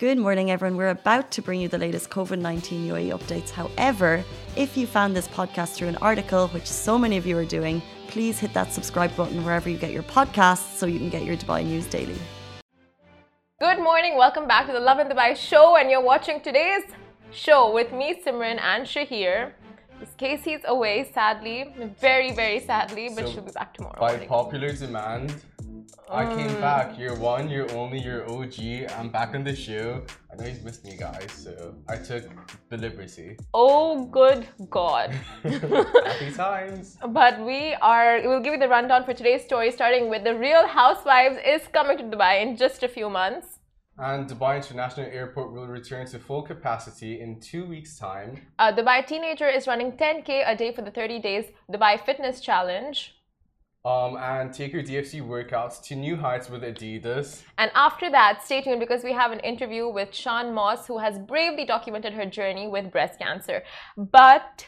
Good morning, everyone. We're about to bring you the latest COVID 19 UAE updates. However, if you found this podcast through an article, which so many of you are doing, please hit that subscribe button wherever you get your podcasts so you can get your Dubai news daily. Good morning. Welcome back to the Lovin Dubai show. And you're watching today's show with me, Simran, and Shahir. Casey's away, sadly, very, very sadly, but so she'll be back tomorrow. By morning. popular demand, I came back. Um. You're one, you're only, you're OG. I'm back on the show. I know he's missed me, guys, so I took the liberty. Oh, good God. Happy times. But we are, we'll give you the rundown for today's story, starting with The Real Housewives is coming to Dubai in just a few months. And Dubai International Airport will return to full capacity in two weeks' time. A Dubai teenager is running 10k a day for the 30 days Dubai Fitness Challenge. Um, and take your DFC workouts to new heights with Adidas. And after that, stay tuned because we have an interview with Sian Moss, who has bravely documented her journey with breast cancer. But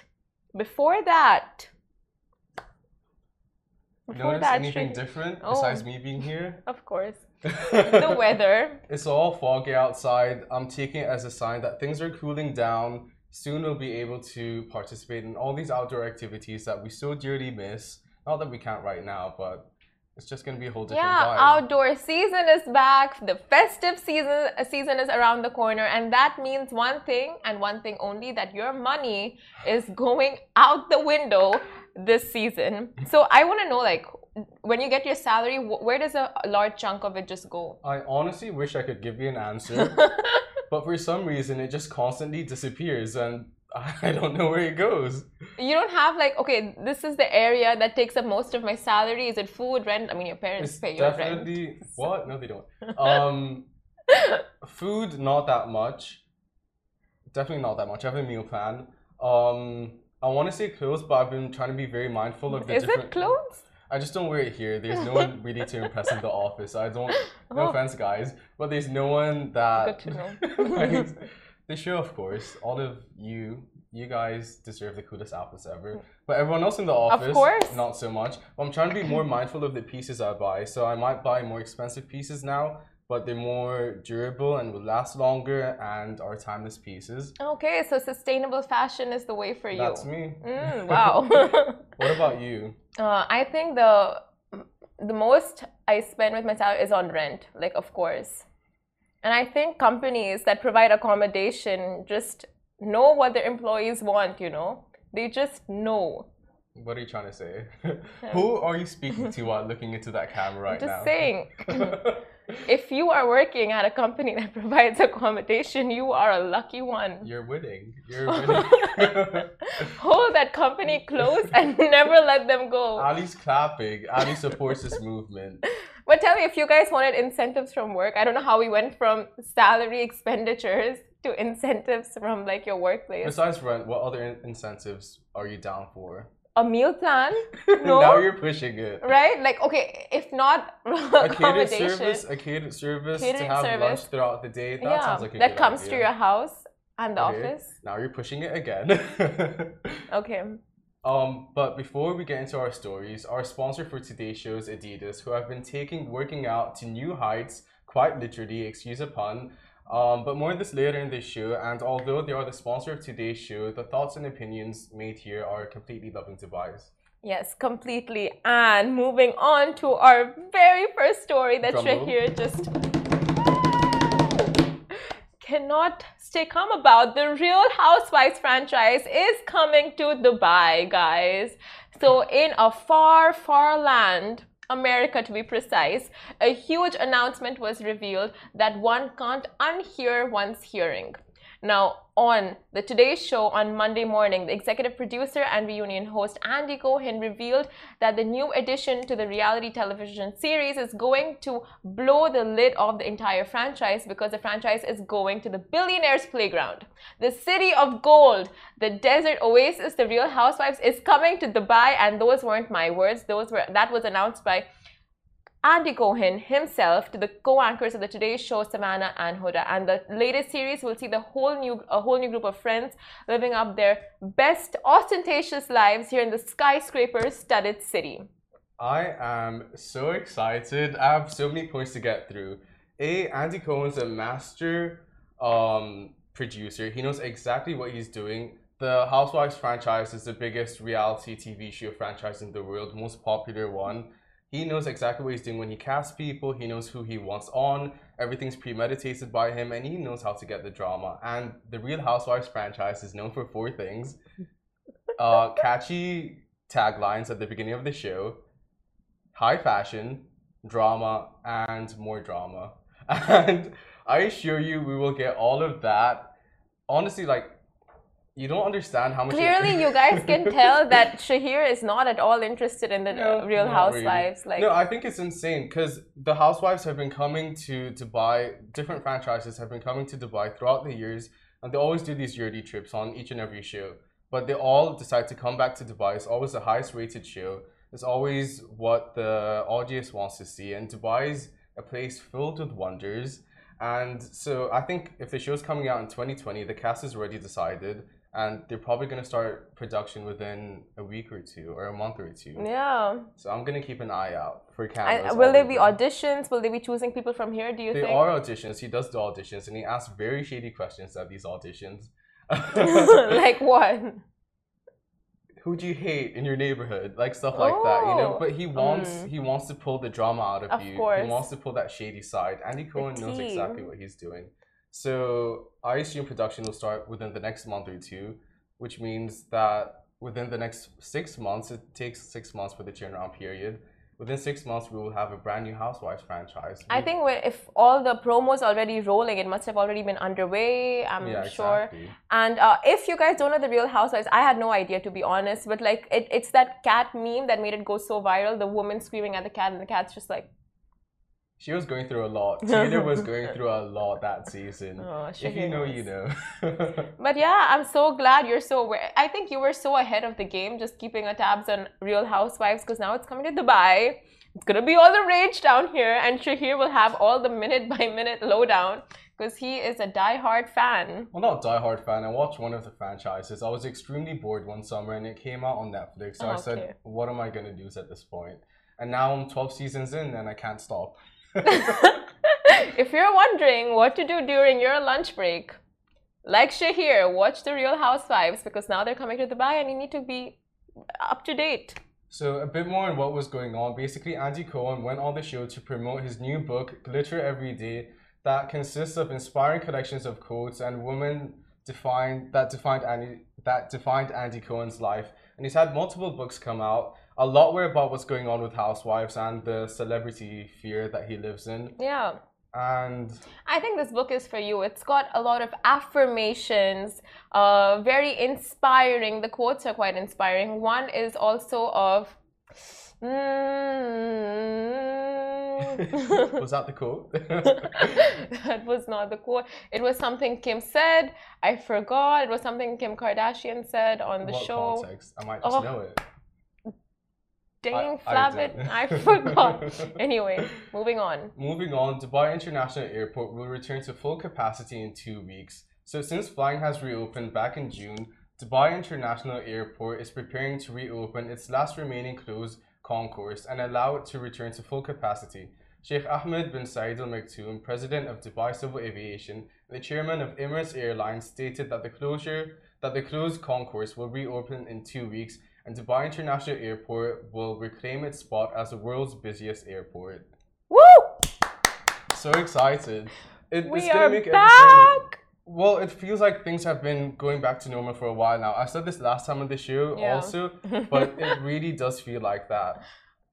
before that, before Notice that, anything different oh, besides me being here? Of course. the weather. It's all foggy outside. I'm taking it as a sign that things are cooling down. Soon we'll be able to participate in all these outdoor activities that we so dearly miss not that we can't right now, but it's just gonna be a whole different yeah, vibe. outdoor season is back. The festive season uh, season is around the corner, and that means one thing and one thing only: that your money is going out the window this season. So I want to know, like, when you get your salary, where does a large chunk of it just go? I honestly wish I could give you an answer, but for some reason, it just constantly disappears, and I don't know where it goes. You don't have like okay, this is the area that takes up most of my salary. Is it food, rent? I mean, your parents it's pay your definitely, rent. What? No, they don't. Um, food, not that much. Definitely not that much. I have a meal plan. Um, I want to say clothes, but I've been trying to be very mindful of the is different. It clothes? I just don't wear it here. There's no one really to impress in the office. I don't. No oh. offense, guys, but there's no one that. Good to know. The show, of course, all of you, you guys deserve the coolest outfits ever. But everyone else in the office, of course. not so much. I'm trying to be more mindful of the pieces I buy. So I might buy more expensive pieces now, but they're more durable and will last longer and are timeless pieces. Okay, so sustainable fashion is the way for you. That's me. Mm, wow. what about you? Uh, I think the the most I spend with my myself is on rent. Like, of course. And I think companies that provide accommodation just know what their employees want, you know? They just know. What are you trying to say? Who are you speaking to while looking into that camera right just now? Just saying. if you are working at a company that provides accommodation, you are a lucky one. You're winning. You're winning. Hold that company close and never let them go. Ali's clapping. Ali supports this movement. But tell me, if you guys wanted incentives from work, I don't know how we went from salary expenditures to incentives from like your workplace. Besides rent, what other incentives are you down for? A meal plan? No. now you're pushing it. Right? Like, okay, if not a catered service, a catered service catered to have service. lunch throughout the day. That yeah, sounds like a that comes idea. to your house and the okay. office. Now you're pushing it again. okay. Um, but before we get into our stories, our sponsor for today's show is Adidas, who have been taking working out to new heights, quite literally, excuse a pun. Um, but more on this later in this show. And although they are the sponsor of today's show, the thoughts and opinions made here are completely Lovin Dubai's. Yes, completely. And moving on to our very first story that Shahir just cannot stay calm about. The Real Housewives franchise is coming to Dubai, guys. So, in a far, far land, America to be precise, a huge announcement was revealed that one can't unhear one's hearing. Now, on the Today Show on Monday morning, the executive producer and reunion host Andy Cohen revealed that the new addition to the reality television series is going to blow the lid off the entire franchise because the franchise is going to the billionaire's playground. The city of gold, the desert oasis, the real housewives is coming to Dubai, and those weren't my words. Those were that was announced by Andy Cohen himself to the co-anchors of the Today Show, Savannah and Hoda. And the latest series will see the whole new, a whole new group of friends living up their best ostentatious lives here in the skyscraper-studded city. I am so excited. I have so many points to get through. A, Andy Cohen's a master um, producer. He knows exactly what he's doing. The Housewives franchise is the biggest reality TV show franchise in the world, most popular one. He knows exactly what he's doing when he casts people. He knows who he wants on. Everything's premeditated by him, and he knows how to get the drama. And the Real Housewives franchise is known for four things: uh, catchy taglines at the beginning of the show, high fashion, drama, and more drama. And I assure you, we will get all of that. Honestly, like you don't understand how much. Clearly, you guys can tell that Shahir is not at all interested in the No, Real not really. Housewives. Like, no, I think it's insane because the housewives have been coming to Dubai. Different franchises have been coming to Dubai throughout the years, and they always do these yearly trips on each and every show. But they all decide to come back to Dubai. It's always the highest rated show. It's always what the audience wants to see, and Dubai is a place filled with wonders. And so I think if the show's coming out in 2020, the cast is already decided, and they're probably going to start production within a week or two or a month or two. yeah. So I'm gonna keep an eye out for And cameras. will there be auditions? Will they be choosing people from here? Do you There think? are auditions. He does the auditions, and he asks very shady questions at these auditions. like what? Who do you hate in your neighborhood? Like stuff like that, you know. Oh, But he wants mm. he wants to pull the drama out of, Of you. course. He wants to pull that shady side. Andy Cohen knows exactly what he's doing. So I assume production will start within the next month or two, which means that within the next six months, it takes six months for the turnaround period. Within six months, we will have a brand new Housewives franchise. I think if all the promos already rolling, it must have already been underway. I'm yeah, sure. exactly. And uh, if you guys don't know the Real Housewives, I had no idea to be honest. But like, it, it's that cat meme that made it go so viral. The woman screaming at the cat, and the cat's just like, She was going through a lot. Taylor was going through a lot that season. oh, if you know, knows. you know. But yeah, I'm so glad you're so aware. I think you were so ahead of the game, just keeping a tabs on Real Housewives because now it's coming to Dubai. It's gonna be all the rage down here, and Shahir will have all the minute by minute lowdown because he is a die-hard fan. well, not diehard fan. I watched one of the franchises. I was extremely bored one summer, and it came out on Netflix. So I Oh, said, "What am I gonna do at this point?" And now I'm 12 seasons in, and I can't stop. if you're wondering what to do during your lunch break, like Shahir, watch the Real Housewives because now they're coming to Dubai and you need to be up to date. So a bit more on what was going on. Basically, Andy Cohen went on the show to promote his new book, Glitter Every Day, that consists of inspiring collections of quotes and women defined that defined Andy that defined Andy Cohen's life. And he's had multiple books come out. A lot were about what's going on with housewives and the celebrity fear that he lives in. Yeah. And I think this book is for you. It's got a lot of affirmations, uh, very inspiring. The quotes are quite inspiring. One is also of. Mm, was that the quote? that was not the quote. It was something Kim said. I forgot. It was something Kim Kardashian said on the what show. context? I might just Oh. know it. Dang, I Flabbit. I forgot. anyway, moving on. Moving on, Dubai International Airport will return to full capacity in two weeks. So, since flying has reopened back in June, Dubai International Airport is preparing to reopen its last remaining closed concourse and allow it to return to full capacity. Sheikh Ahmed bin Saeed Al Maktoum, president of Dubai Civil Aviation and the chairman of Emirates Airlines, stated that the closure that the closed concourse will reopen in two weeks and Dubai International Airport will reclaim its spot as the world's busiest airport. Woo! So excited. It, We it's are back! Well, it feels like things have been going back to normal for a while now. I said this last time on the show Yeah. also, but it really does feel like that.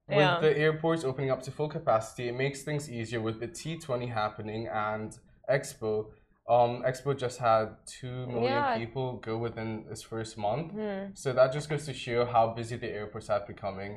With Yeah. the airports opening up to full capacity, it makes things easier with the T20 happening and Expo. Um, Expo just had two million Yeah. people go within its first month. Hmm. So that just goes to show how busy the airports have becoming.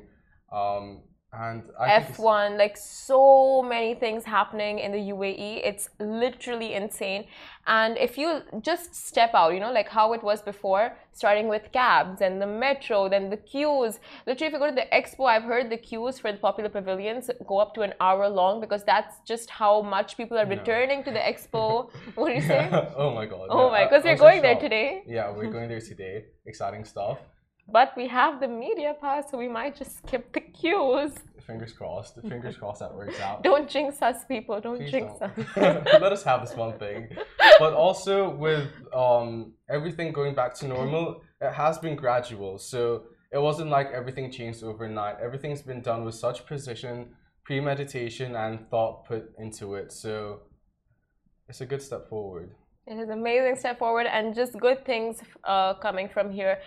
Um, and I think it's- F1, like so many things happening in the UAE. It's literally insane. And if you just step out, you know, like how it was before, starting with cabs and the metro, then the queues. Literally, if you go to the expo, I've heard the queues for the popular pavilions go up to an hour long because that's just how much people are No. returning to the expo. what do you say? oh my god. Oh no, my, because we're going there today. Yeah, we're going there today. Exciting stuff. But we have the media pass, so we might just skip the queues. Fingers crossed. Fingers crossed that works out. Don't jinx us, people. Don't Please jinx don't. us. Let us have this one thing. But also with um, everything going back to normal, it has been gradual. So it wasn't like everything changed overnight. Everything's been done with such precision, premeditation, and thought put into it. So it's a good step forward. It is amazing step forward and just good things uh, coming from here.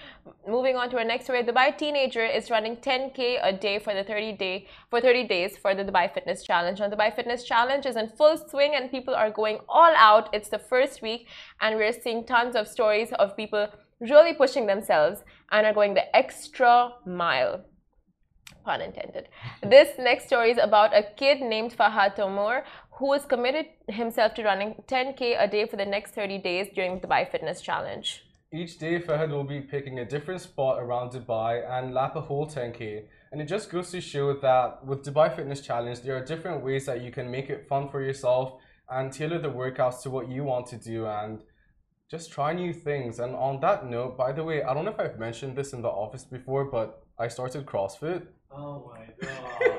Moving on to our next story, Dubai teenager is running 10k a day for the 30 day for 30 days for the Dubai Fitness Challenge. Now, the Dubai Fitness Challenge is in full swing and people are going all out. It's the first week and we're seeing tons of stories of people really pushing themselves and are going the extra mile pun intended. This next story is about a kid named Fahad Tomor who has committed himself to running 10k a day for the next 30 days during the Dubai Fitness Challenge. Each day, Fahad will be picking a different spot around Dubai and lap a whole 10k. And it just goes to show that with Dubai Fitness Challenge, there are different ways that you can make it fun for yourself and tailor the workouts to what you want to do and just try new things. And on that note, by the way, I don't know if I've mentioned this in the office before, but I started CrossFit. Oh my god.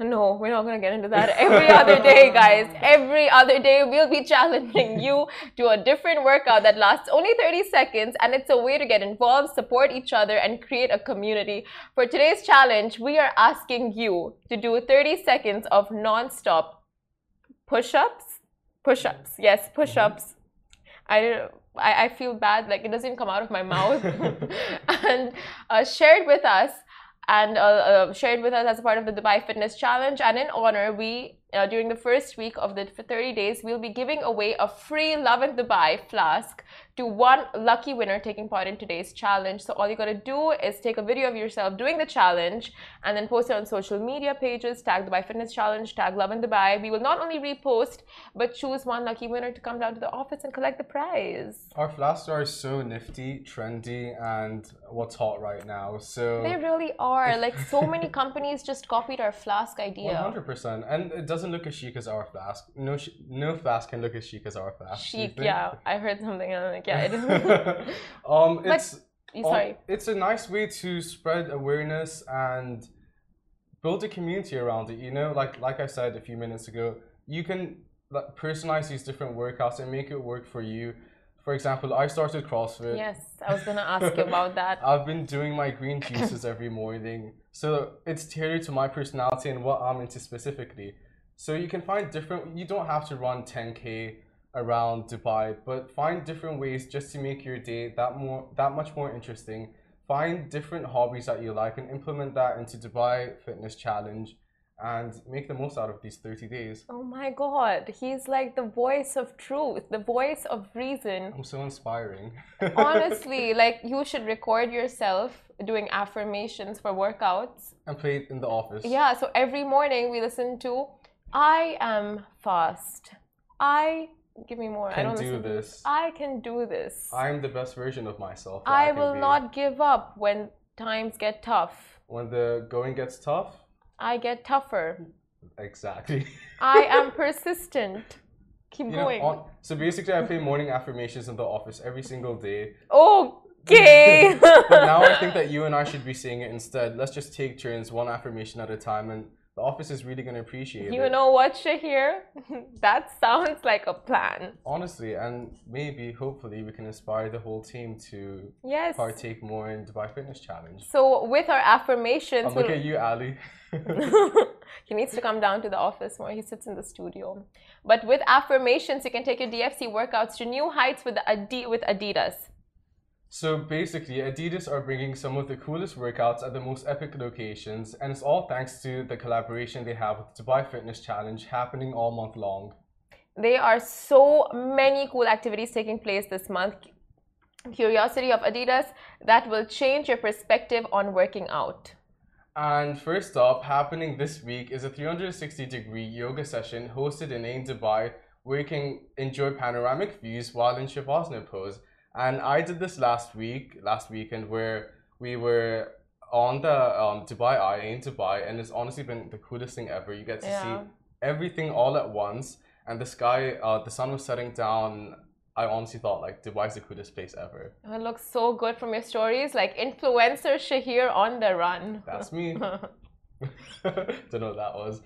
No, we're not going to get into that. Every other day, guys, every other day, we'll be challenging you to a different workout that lasts only 30 seconds. And it's a way to get involved, support each other, and create a community. For today's challenge, we are asking you to do 30 seconds of non stop push ups. Push ups, yes, push ups. I, I, I feel bad, like it doesn't come out of my mouth. and uh, it with us and uh, uh, shared with us as a part of the Dubai Fitness Challenge. And in honor, we uh, during the first week of the 30 days, we'll be giving away a free Lovin Dubai flask to one lucky winner taking part in today's challenge. So all you gotta do is take a video of yourself doing the challenge and then post it on social media pages, tag the Dubai Fitness Challenge, tag Lovin Dubai. We will not only repost, but choose one lucky winner to come down to the office and collect the prize. Our flasks are so nifty, trendy, and what's hot right now. So They really are. Like so many companies just copied our flask idea. 100%. And it doesn't look as chic as our flask. No, no flask can look as chic as our flask. Chic, yeah. I heard something and I'm like, yeah, it is. um, But- it's um, it's a nice way to spread awareness and build a community around it. You know, like like I said a few minutes ago, you can like, personalize these different workouts and make it work for you. For example, I started CrossFit. Yes, I was gonna ask you about that. I've been doing my green juices every morning. So it's tailored to my personality and what I'm into specifically. So you can find different, you don't have to run 10K around Dubai, but find different ways just to make your day that more, that much more interesting. Find different hobbies that you like and implement that into Dubai Fitness Challenge and make the most out of these 30 days. Oh my god, he's like the voice of truth, the voice of reason. I'm so inspiring. Honestly, like you should record yourself doing affirmations for workouts. and play it in the office. Yeah, so every morning we listen to I am fast. I give me more. I Can don't do listen this. I can do this. I'm the best version of myself. that I will be. not give up when times get tough. When the going gets tough, I get tougher. exactly. I am persistent. Keep You know, going. on- so basically, I play morning affirmations in the office every single day. Okay. But now I think that you and I should be saying it instead. Let's just take turns, one affirmation at a time, and the office is really going to appreciate you it. know what, Shahir? that sounds like a plan. Honestly, and maybe, hopefully, we can inspire the whole team to Yes. partake more in Dubai Fitness Challenge. So with our affirmations, look we'll- at you, Ali. he needs to come down to the office more. He sits in the studio. But with affirmations, you can take your DFC workouts to new heights with Adi- with Adidas. So basically, Adidas are bringing some of the coolest workouts at the most epic locations, and it's all thanks to the collaboration they have with Dubai Fitness Challenge happening all month long. There are so many cool activities taking place this month. Curiosity of Adidas that will change your perspective on working out. And first up, happening this week is a 360 degree yoga session hosted in Ain Dubai where you can enjoy panoramic views while in Shavasana pose. And I did this last week, last weekend, where we were on the um, Dubai Eye, in Dubai, and it's honestly been the coolest thing ever. You get to Yeah. see everything all at once, and the sky, uh, the sun was setting down I honestly thought like Dubai is the coolest place ever. It looks so good from your stories, like influencer Shahir on the run. That's me. Don't know what that was.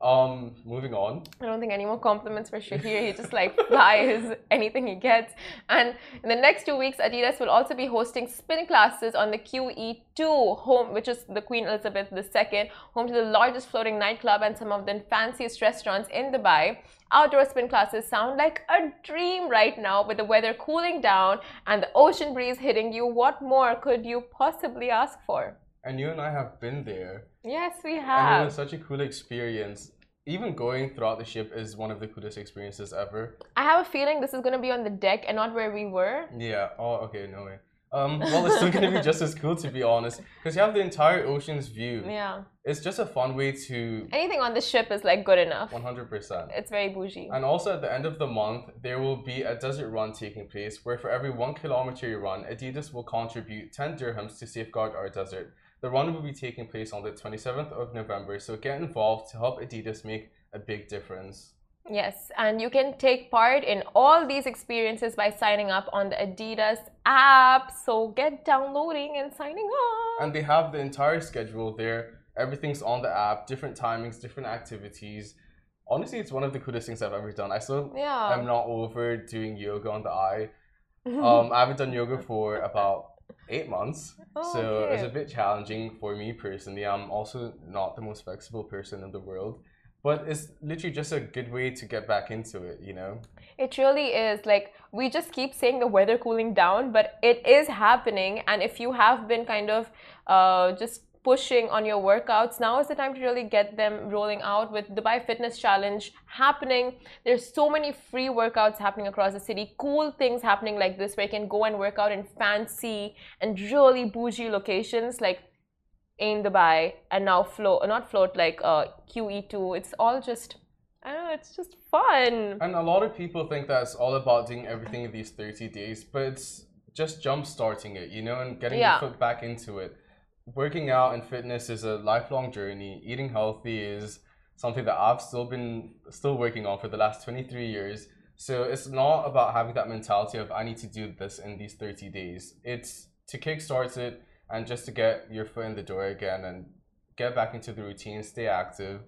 Um, moving on. I don't think any more compliments for Shahir. He just like flies anything he gets. And in the next two weeks, Adidas will also be hosting spin classes on the QE2 home, which is the Queen Elizabeth II, home to the largest floating nightclub and some of the fanciest restaurants in Dubai. Outdoor spin classes sound like a dream right now with the weather cooling down and the ocean breeze hitting you. What more could you possibly ask for? And you and I have been there. Yes, we have. And it was such a cool experience. Even going throughout the ship is one of the coolest experiences ever. I have a feeling this is going to be on the deck and not where we were. Yeah. Oh, okay. No way. Um, well, it's still gonna be just as cool to be honest, because you have the entire ocean's view. Yeah. It's just a fun way to Anything on the ship is like good enough. 100%. It's very bougie. And also at the end of the month, there will be a desert run taking place where for every one kilometer you run, Adidas will contribute 10 dirhams to safeguard our desert. The run will be taking place on the 27th of November, so get involved to help Adidas make a big difference. Yes, and you can take part in all these experiences by signing up on the Adidas app. So get downloading and signing up. And they have the entire schedule there. Everything's on the app, different timings, different activities. Honestly, it's one of the coolest things I've ever done. I still Yeah. am not over doing yoga on the eye. Um, I haven't done yoga for about eight months. Oh, so it's a bit challenging for me personally. I'm also not the most flexible person in the world. But it's literally just a good way to get back into it, you know? It really is. Like, we just keep saying the weather cooling down, but it is happening. And if you have been kind of uh, just pushing on your workouts, now is the time to really get them rolling out with Dubai Fitness Challenge happening. There's so many free workouts happening across the city, cool things happening like this where you can go and work out in fancy and really bougie locations like in Dubai and now float, not float like uh, QE2. It's all just, I don't know, it's just fun. And a lot of people think that it's all about doing everything in these 30 days, but it's just jump starting it, you know, and getting Yeah. your foot back into it. Working out and fitness is a lifelong journey. Eating healthy is something that I've still been still working on for the last 23 years. So it's not about having that mentality of I need to do this in these 30 days. It's to kickstart it and just to get your foot in the door again and get back into the routine, stay active,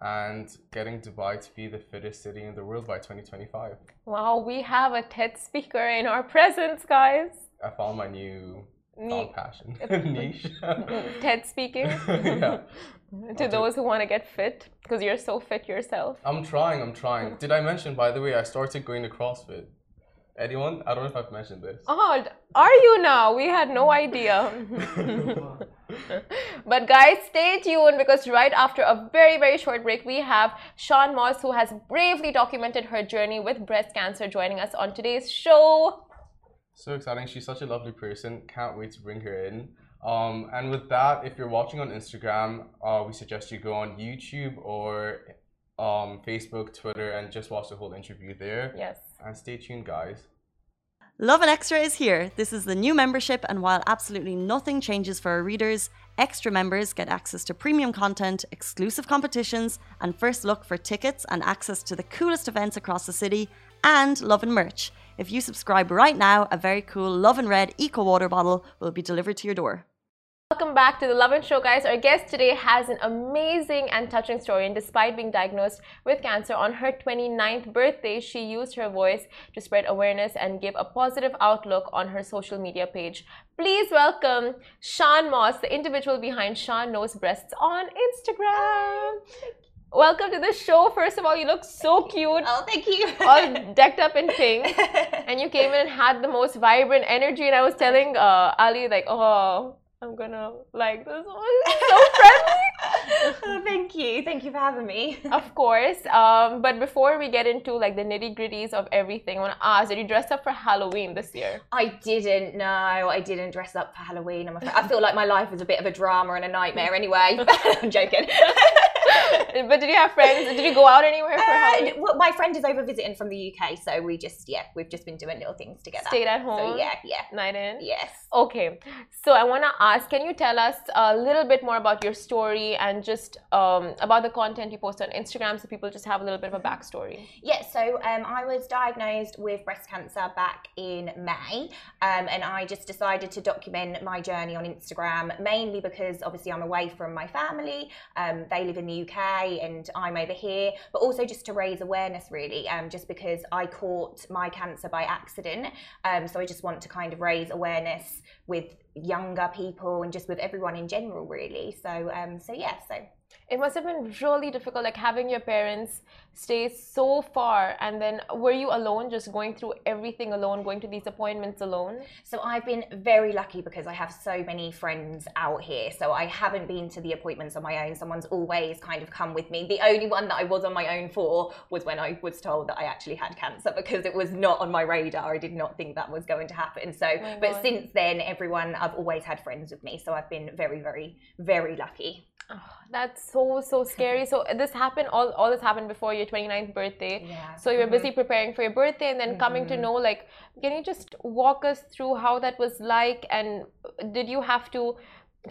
and getting Dubai to be the fittest city in the world by 2025. Wow, we have a TED speaker in our presence, guys. I found my new Found passion niche. TED speaking yeah, to do- those who want to get fit because you're so fit yourself. I'm trying. I'm trying. Did I mention, by the way, I started going to CrossFit? Anyone? I don't know if I've mentioned this. Oh, are you now? We had no idea. but guys, stay tuned because right after a very, very short break, we have Sian Moss, who has bravely documented her journey with breast cancer, joining us on today's show. So exciting. She's such a lovely person. Can't wait to bring her in. Um, and with that, if you're watching on Instagram, uh, we suggest you go on YouTube or um, Facebook, Twitter, and just watch the whole interview there. Yes. And stay tuned, guys. Lovin Extra is here. This is the new membership, and while absolutely nothing changes for our readers, extra members get access to premium content, exclusive competitions, and first look for tickets and access to the coolest events across the city, and Lovin merch. If you subscribe right now, a very cool Love and Red Eco Water bottle will be delivered to your door. Welcome back to the Lovin Show, guys. Our guest today has an amazing and touching story. And despite being diagnosed with cancer on her 29th birthday, she used her voice to spread awareness and give a positive outlook on her social media page. Please welcome Sian Moss, the individual behind Sian Knows Breasts on Instagram. Welcome to the show. First of all, you look so cute, Oh, thank you. all decked up in pink. And you came in and had the most vibrant energy. And I was telling uh, Ali, like, oh, I'm gonna like this one. So friendly. oh, thank you. Thank you for having me. of course. Um, but before we get into like the nitty gritties of everything, I want to ask: Did you dress up for Halloween this year? I didn't know. I didn't dress up for Halloween. I'm afraid. I feel like my life is a bit of a drama and a nightmare anyway. I'm joking. but did you have friends? Did you go out anywhere for Uh, well, my friend is over visiting from the UK, so we just yeah, we've just been doing little things together. Stayed at home. So yeah, yeah, Night in. yes. Okay, so I want to ask, can you tell us a little bit more about your story and just um, about the content you post on Instagram so people just have a little bit of a backstory? Yeah, so um, I was diagnosed with breast cancer back in May, um, and I just decided to document my journey on Instagram, mainly because obviously I'm away from my family. Um, they live in the UK, and I'm over here, but also just to raise awareness, really, um, just because I caught my cancer by accident. Um, so I just want to kind of raise awareness with younger people and just with everyone in general, really. So, um, so yeah, so It must have been really difficult, like having your parents stay so far, and then were you alone, just going through everything alone, going to these appointments alone? So I've been very lucky because I have so many friends out here. So I haven't been to the appointments on my own. Someone's always kind of come with me. The only one that I was on my own for was when I was told that I actually had cancer because it was not on my radar. I did not think that was going to happen. So, oh my but God. since then, everyone, I've always had friends with me. So I've been very, very, very lucky. Oh, that's so so scary. So this happened all all this happened before your 29th birthday. Yeah. So you were busy preparing for your birthday and then coming to Mhm. know like can you just walk us through how that was like and did you have to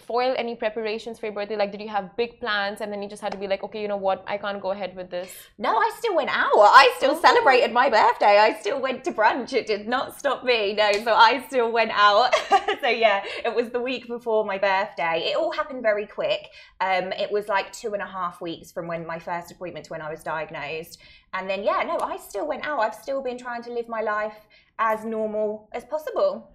foil any preparations for your birthday like did you have big plans and then you just had to be like okay you know what I can't go ahead with this. No, I still went out. I still Oh. celebrated my birthday. I still went to brunch. It did not stop me. No, so I still went out. so yeah, it was the week before my birthday. It all happened very quick. Um, it was like two and a half weeks from when my first appointment to when I was diagnosed. And then yeah, no, I still went out. I've still been trying to live my life as normal as possible.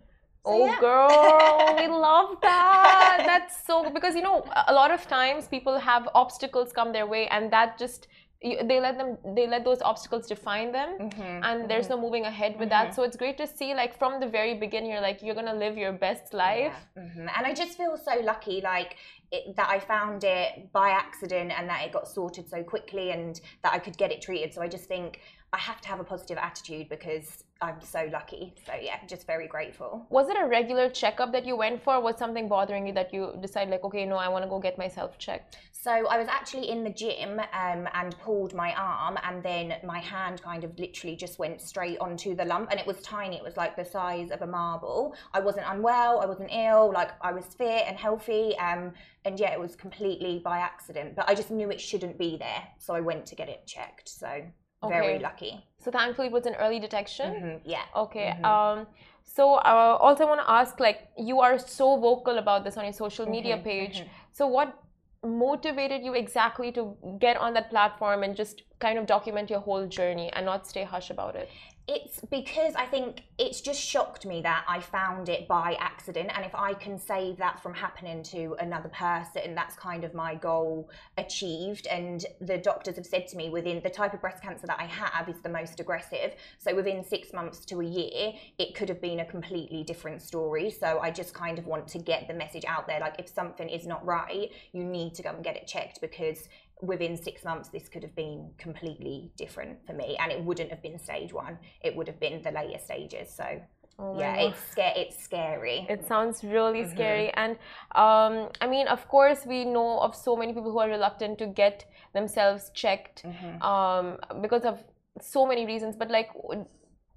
So, Oh, yeah. girl, we love that. That's so because you know a lot of times people have obstacles come their way, and that just you, they let them they let those obstacles define them, Mhm, and there's mhm. no moving ahead with that. So it's great to see like from the very beginning, you're like you're gonna live your best life. Yeah. Mhm. And I just feel so lucky, like it, that I found it by accident and that it got sorted so quickly and that I could get it treated. So I just think I have to have a positive attitude because I'm so lucky. So yeah, just very grateful. Was it a regular checkup that you went for? Was something bothering you that you decided like okay, no, I want to go get myself checked? So I was actually in the gym um, and pulled my arm, and then my hand kind of literally just went straight onto the lump, and it was tiny. It was like the size of a marble. I wasn't unwell. I wasn't ill. Like I was fit and healthy. Um, and yeah, it was completely by accident. But I just knew it shouldn't be there, so I went to get it checked. So very Okay. lucky. So thankfully, it was an early detection. Mhm, Yeah. Okay. Mhm. Um, so uh, also, I want to ask, like, you are so vocal about this on your social media Mhm, page. mhm. So, what motivated you exactly to get on that platform and just kind of document your whole journey and not stay hush about it? It's because I think it's just shocked me that I found it by accident. And if I can save that from happening to another person, that's kind of my goal achieved. And the doctors have said to me within the type of breast cancer that I have is the most aggressive. So within six months to a year, it could have been a completely different story. So I just kind of want to get the message out there like, if something is not right, you need to go and get it checked because within six months this could have been completely different for me and it wouldn't have been stage one it would have been the later stages so Oh yeah God. it's scary it's scary It sounds really Mhm. scary. And um, I mean, of course, we know of so many people who are reluctant to get themselves checked Mhm. um, because of so many reasons. But, like,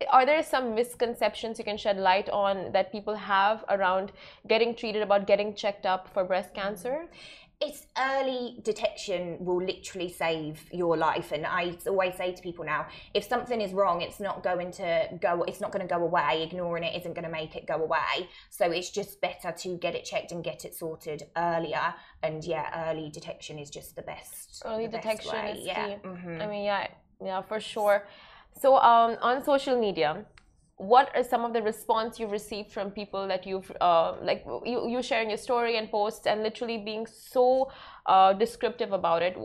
are there some misconceptions you can shed light on that people have around getting treated, about getting checked up for breast cancer? It's early detection will literally save your life and i always say to people now if something is wrong it's not going to go it's not going to go away ignoring it isn't going to make it go away so it's just better to get it checked and get it sorted earlier and yeah early detection is just the best Early the best detection way. is yeah key. Mhm. I mean, yeah, yeah, for sure. So, um, on social media, what are some of the response you've received from people that you've uh, like you, you sharing your story and posts and literally being so uh, descriptive about it?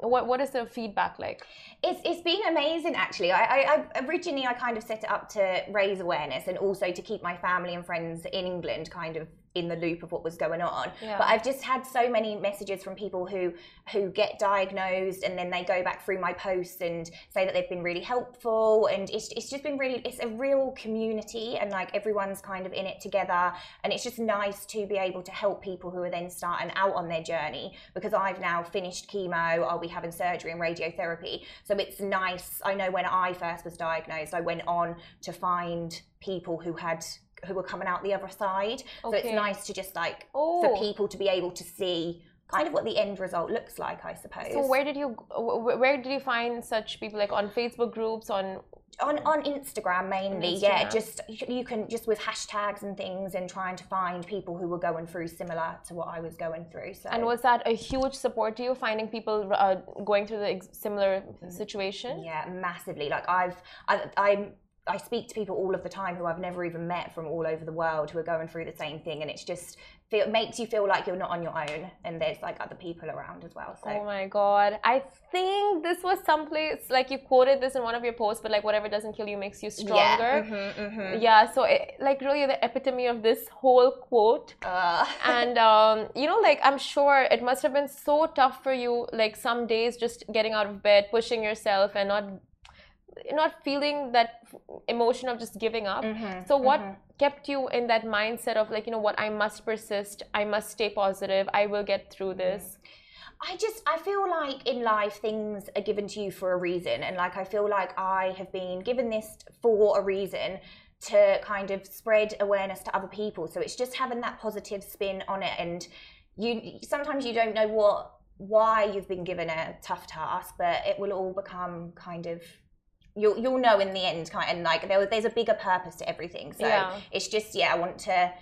What what is the feedback like? It's it's been amazing actually. I, I, I originally I kind of set it up to raise awareness and also to keep my family and friends in England kind of in the loop of what was going on. Yeah. But I've just had so many messages from people who who get diagnosed and then they go back through my posts and say that they've been really helpful and it's it's just been really it's a real community and like everyone's kind of in it together and it's just nice to be able to help people who are then starting out on their journey because I've now finished chemo, I'll be having surgery and radiotherapy. So it's nice. I know when I first was diagnosed, I went on to find people who had who were coming out the other side. So it's nice to just like Oh. for people to be able to see kind of what the end result looks like, I suppose. So where did you wh- wh- where did you find such people like on Facebook groups on on on Instagram mainly, yeah. Instagram. Just you you can just with hashtags and things and trying to find people who were going through similar to what I was going through. So and was that a huge support to you finding people uh, going through the similar situation? Yeah, massively. Like I've, I, I'm, I speak to people all of the time who I've never even met from all over the world who are going through the same thing, and it's just feel, makes you feel like you're not on your own, and there's like other people around as well. So Oh my god. I think this was someplace like you quoted this in one of your posts, but like whatever doesn't kill you makes you stronger. Yeah. mhm, mhm. Yeah, so it, like really the epitome of this whole quote. Uh, and um, you know, like I'm sure it must have been so tough for you, like some days just getting out of bed, pushing yourself, and not not feeling that emotion of just giving up. mhm, So what mhm. kept you in that mindset of like, you know what, I must persist, I must stay positive, I will get through this. I just I feel like in life things are given to you for a reason and like I feel like I have been given this for a reason to kind of spread awareness to other people so it's just having that positive spin on it and you sometimes you don't know what why you've been given a tough task but it will all become kind of you'll you'll know in the end kind of, and like there, there's a bigger purpose to everything so Yeah. it's just yeah I want to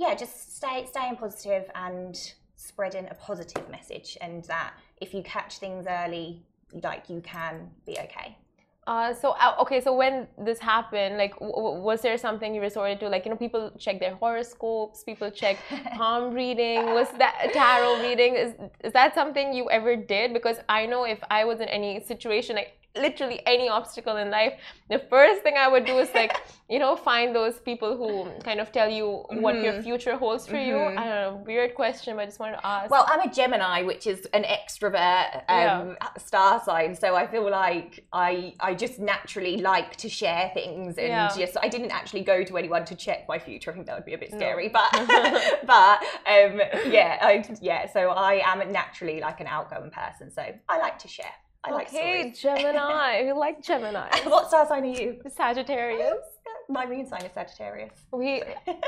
yeah, just stay staying positive and spreading a positive message, and that if you catch things early, like you can be okay. Uh, so uh, okay, so when this happened, like, was there something you resorted to? Like, you know, people check their horoscopes, people check palm reading. Was that tarot reading? Is is that something you ever did? Because I know if I was in any situation, like literally any obstacle in life, the first thing I would do is like, you know, find those people who kind of tell you what your Mhm. future holds for you. Mhm. I don't know, weird question, but I just wanted to ask. Well, I'm a Gemini, which is an extrovert um, star sign, so I feel like I I just naturally like to share things, and Yeah. just I didn't actually go to anyone to check my future. I think that would be a bit No. scary, but but um, yeah, I, yeah. So I am naturally like an outgoing person, so I like to share. I like okay, stories. Gemini. We like Gemini. what star sign are you? Sagittarius. My moon sign is Sagittarius. We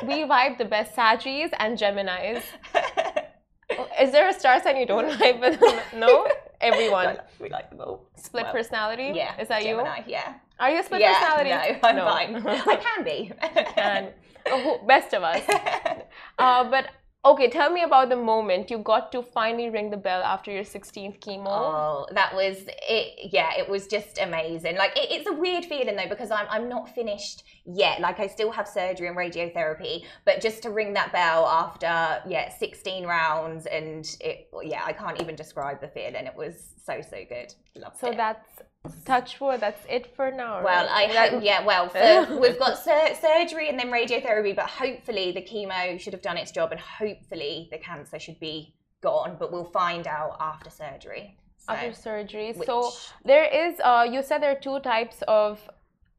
we vibe the best Sagittarius and Geminis. Is there a star sign you don't vibe with? No, everyone. we like them all. Split Well, personality. Yeah. Is that you? Gemini, Yeah. Are you a split yeah. personality? No, I'm fine. I can be. Can. Oh, best of us. Uh, but okay, tell me about the moment you got to finally ring the bell after your 16th chemo. Oh, that was it. Yeah, it was just amazing. Like it, it's a weird feeling though because I'm I'm not finished yet. Like I still have surgery and radiotherapy, but just to ring that bell after yeah 16 rounds and it yeah I can't even describe the feeling. It was so so good. Loved so it. that's touch wood. That's it for now. Well, right? I hope, yeah, well, for, we've got sur- surgery and then radiotherapy, but hopefully the chemo should have done its job and hopefully the cancer should be gone, but we'll find out after surgery. So, after surgery. which- So there is. Uh, you said there are two types of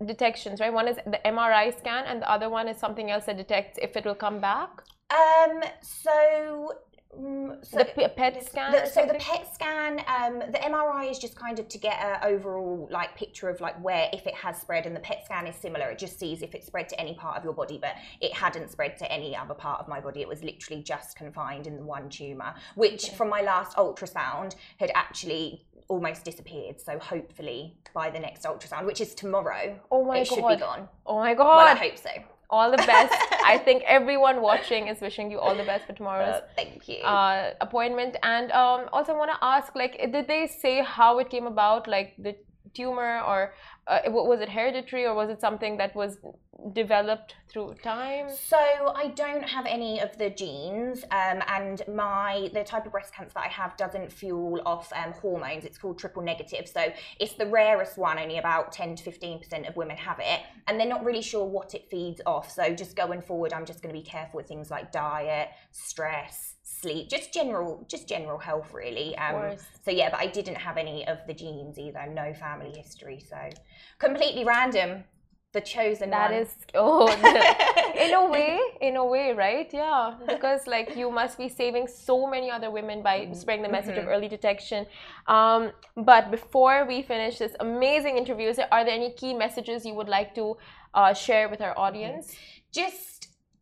detections, right? One is the MRI scan, and the other one is something else that detects if it will come back. um, so, mm, so the PET scan. The, so the? PET scan, um, the MRI is just kind of to get an overall like picture of like where if it has spread, and the PET scan is similar. It just sees if it spread to any part of your body, but it hadn't spread to any other part of my body. It was literally just confined in the one tumor, which from my last ultrasound had actually almost disappeared. So hopefully by the next ultrasound, which is tomorrow, Oh my it should god. be gone. Oh my Well, I hope so. All the best. I think everyone watching is wishing you all the best for tomorrow's Uh, thank you. uh, appointment. And um, also, I want to ask, like, did they say how it came about, like the tumor, or uh, was it hereditary, or was it something that was developed through time? So I don't have any of the genes, um, and my the type of breast cancer that I have doesn't fuel off um, hormones. It's called triple negative, so it's the rarest one. Only about ten to fifteen percent of women have it, and they're not really sure what it feeds off. So just going forward, I'm just going to be careful with things like diet, stress, sleep, just general, just general health, really. Um, so yeah, but I didn't have any of the genes either. No family history, so completely random. The chosen That one. is oh, in a way, in a way, right? Yeah, because like you must be saving so many other women by spreading the message of early detection. Um, but before we finish this amazing interview, is there, are there any key messages you would like to uh, share with our audience? just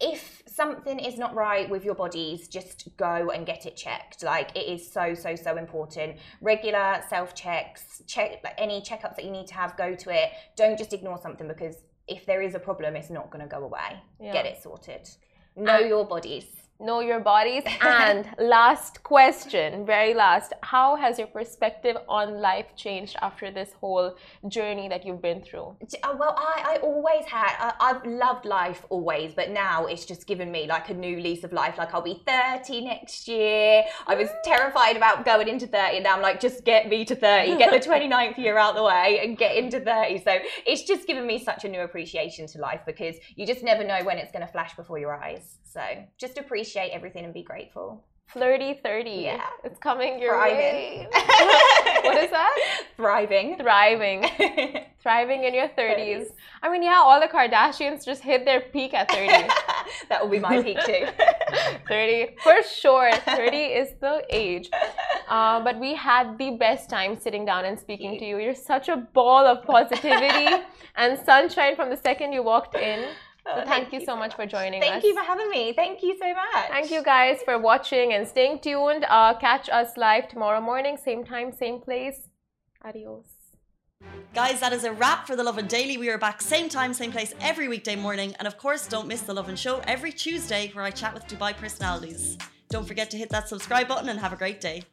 if something is not right with your bodies just go and get it checked. Like it is so so so important. Regular self checks check like any checkups that you need to have go to it. Don't just ignore something because if there is a problem it's not going to go away. Yeah. get it sorted. Know And- your bodies Know your bodies. And last question, very last, how has your perspective on life changed after this whole journey that you've been through? Uh, well, I, I always had, I, I've loved life always, but now it's just given me like a new lease of life. Like I'll be 30 next year. I was terrified about going into 30 and now I'm like, just get me to 30, get the 29th year out the way and get into 30. So it's just given me such a new appreciation to life because you just never know when it's going to flash before your eyes. So just appreciate everything and be grateful. Flirty 30. Yeah. It's coming your Thriving. way. what is that? Thriving. Thriving. Thriving in your 30s. I mean, yeah, all the Kardashians just hit their peak at 30. that will be my peak too. 30 for sure 30 is the age uh, but we had the best time sitting down and speaking to you you're such a ball of positivity and sunshine from the second you walked in so Oh, thank, you so much for joining Thank us Thank you for having me. Thank you so much. thank you guys for watching and staying tuned uh, catch us live tomorrow morning same time same place adios Guys, that is a wrap for The Lovin Daily. We are back same time, same place every weekday morning. And of course, don't miss The Lovin Show every Tuesday where I chat with Dubai personalities. Don't forget to hit that subscribe button and have a great day.